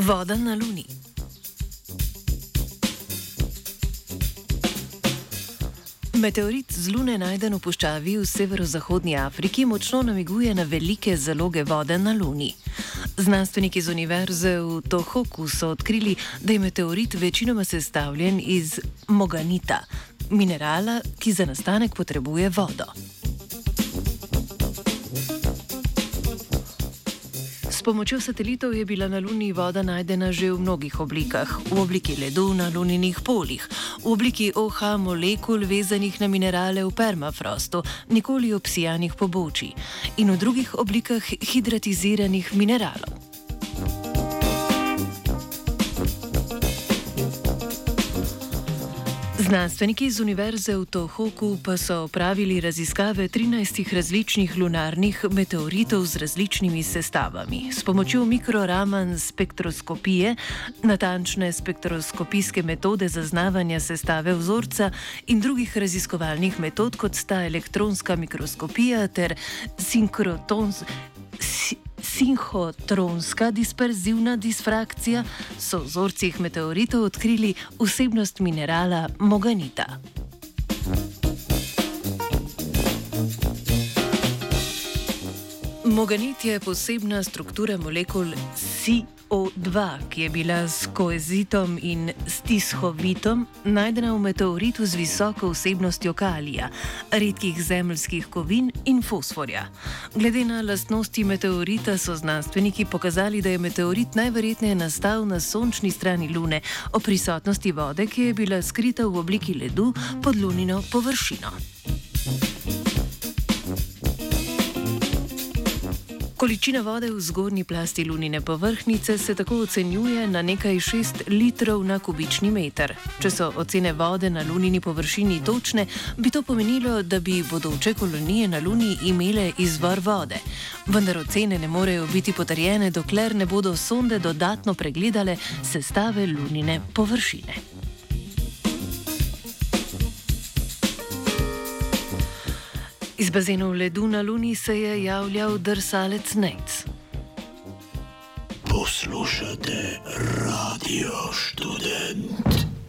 Voda na Luni. Meteorit z Lune najden v puščavi v severozahodnji Afriki močno namiguje na velike zaloge vode na Luni. Znanstveniki z univerze v Tohoku so odkrili, da je meteorit večinoma sestavljen iz moganita, minerala, ki za nastanek potrebuje vodo. S pomočjo satelitov je bila na Luni voda najdena že v mnogih oblikah: v obliki ledu na luninih polih, v obliki OH molekul vezanih na minerale v permafrostu, nikoli obsijanih pobočij, in v drugih oblikah hidratiziranih mineralov. Znanstveniki z Univerze v Tohoku pa so opravili raziskave 13 različnih lunarnih meteoritov z različnimi sestavami. S pomočjo mikroraman spektroskopije, natančne spektroskopijske metode zaznavanja sestave vzorca in drugih raziskovalnih metod, kot sta elektronska mikroskopija ter sinkrotons sinhotronska disperzivna disfrakcija, so v vzorcih meteoritov odkrili vsebnost minerala moganita. Moganit je posebna struktura molekul Si. O2, ki je bila s koezitom in stishovitom najdena v meteoritu z visoko vsebnostjo kalija, redkih zemljskih kovin in fosforja. Glede na lastnosti meteorita so znanstveniki pokazali, da je meteorit najverjetneje nastal na sončni strani Lune, o prisotnosti vode, ki je bila skrita v obliki ledu pod lunino površino. Količina vode v zgornji plasti lunine površnice se tako ocenjuje na nekaj 6 litrov na kubični meter. Če so ocene vode na lunini površini točne, bi to pomenilo, da bi bodoče kolonije na luni imele izvor vode. Vendar ocene ne morejo biti potrjene, dokler ne bodo sonde dodatno pregledale sestave lunine površine. Iz bazenov ledu na Luni se je javljal drsalec Nec. Poslušate radio študent.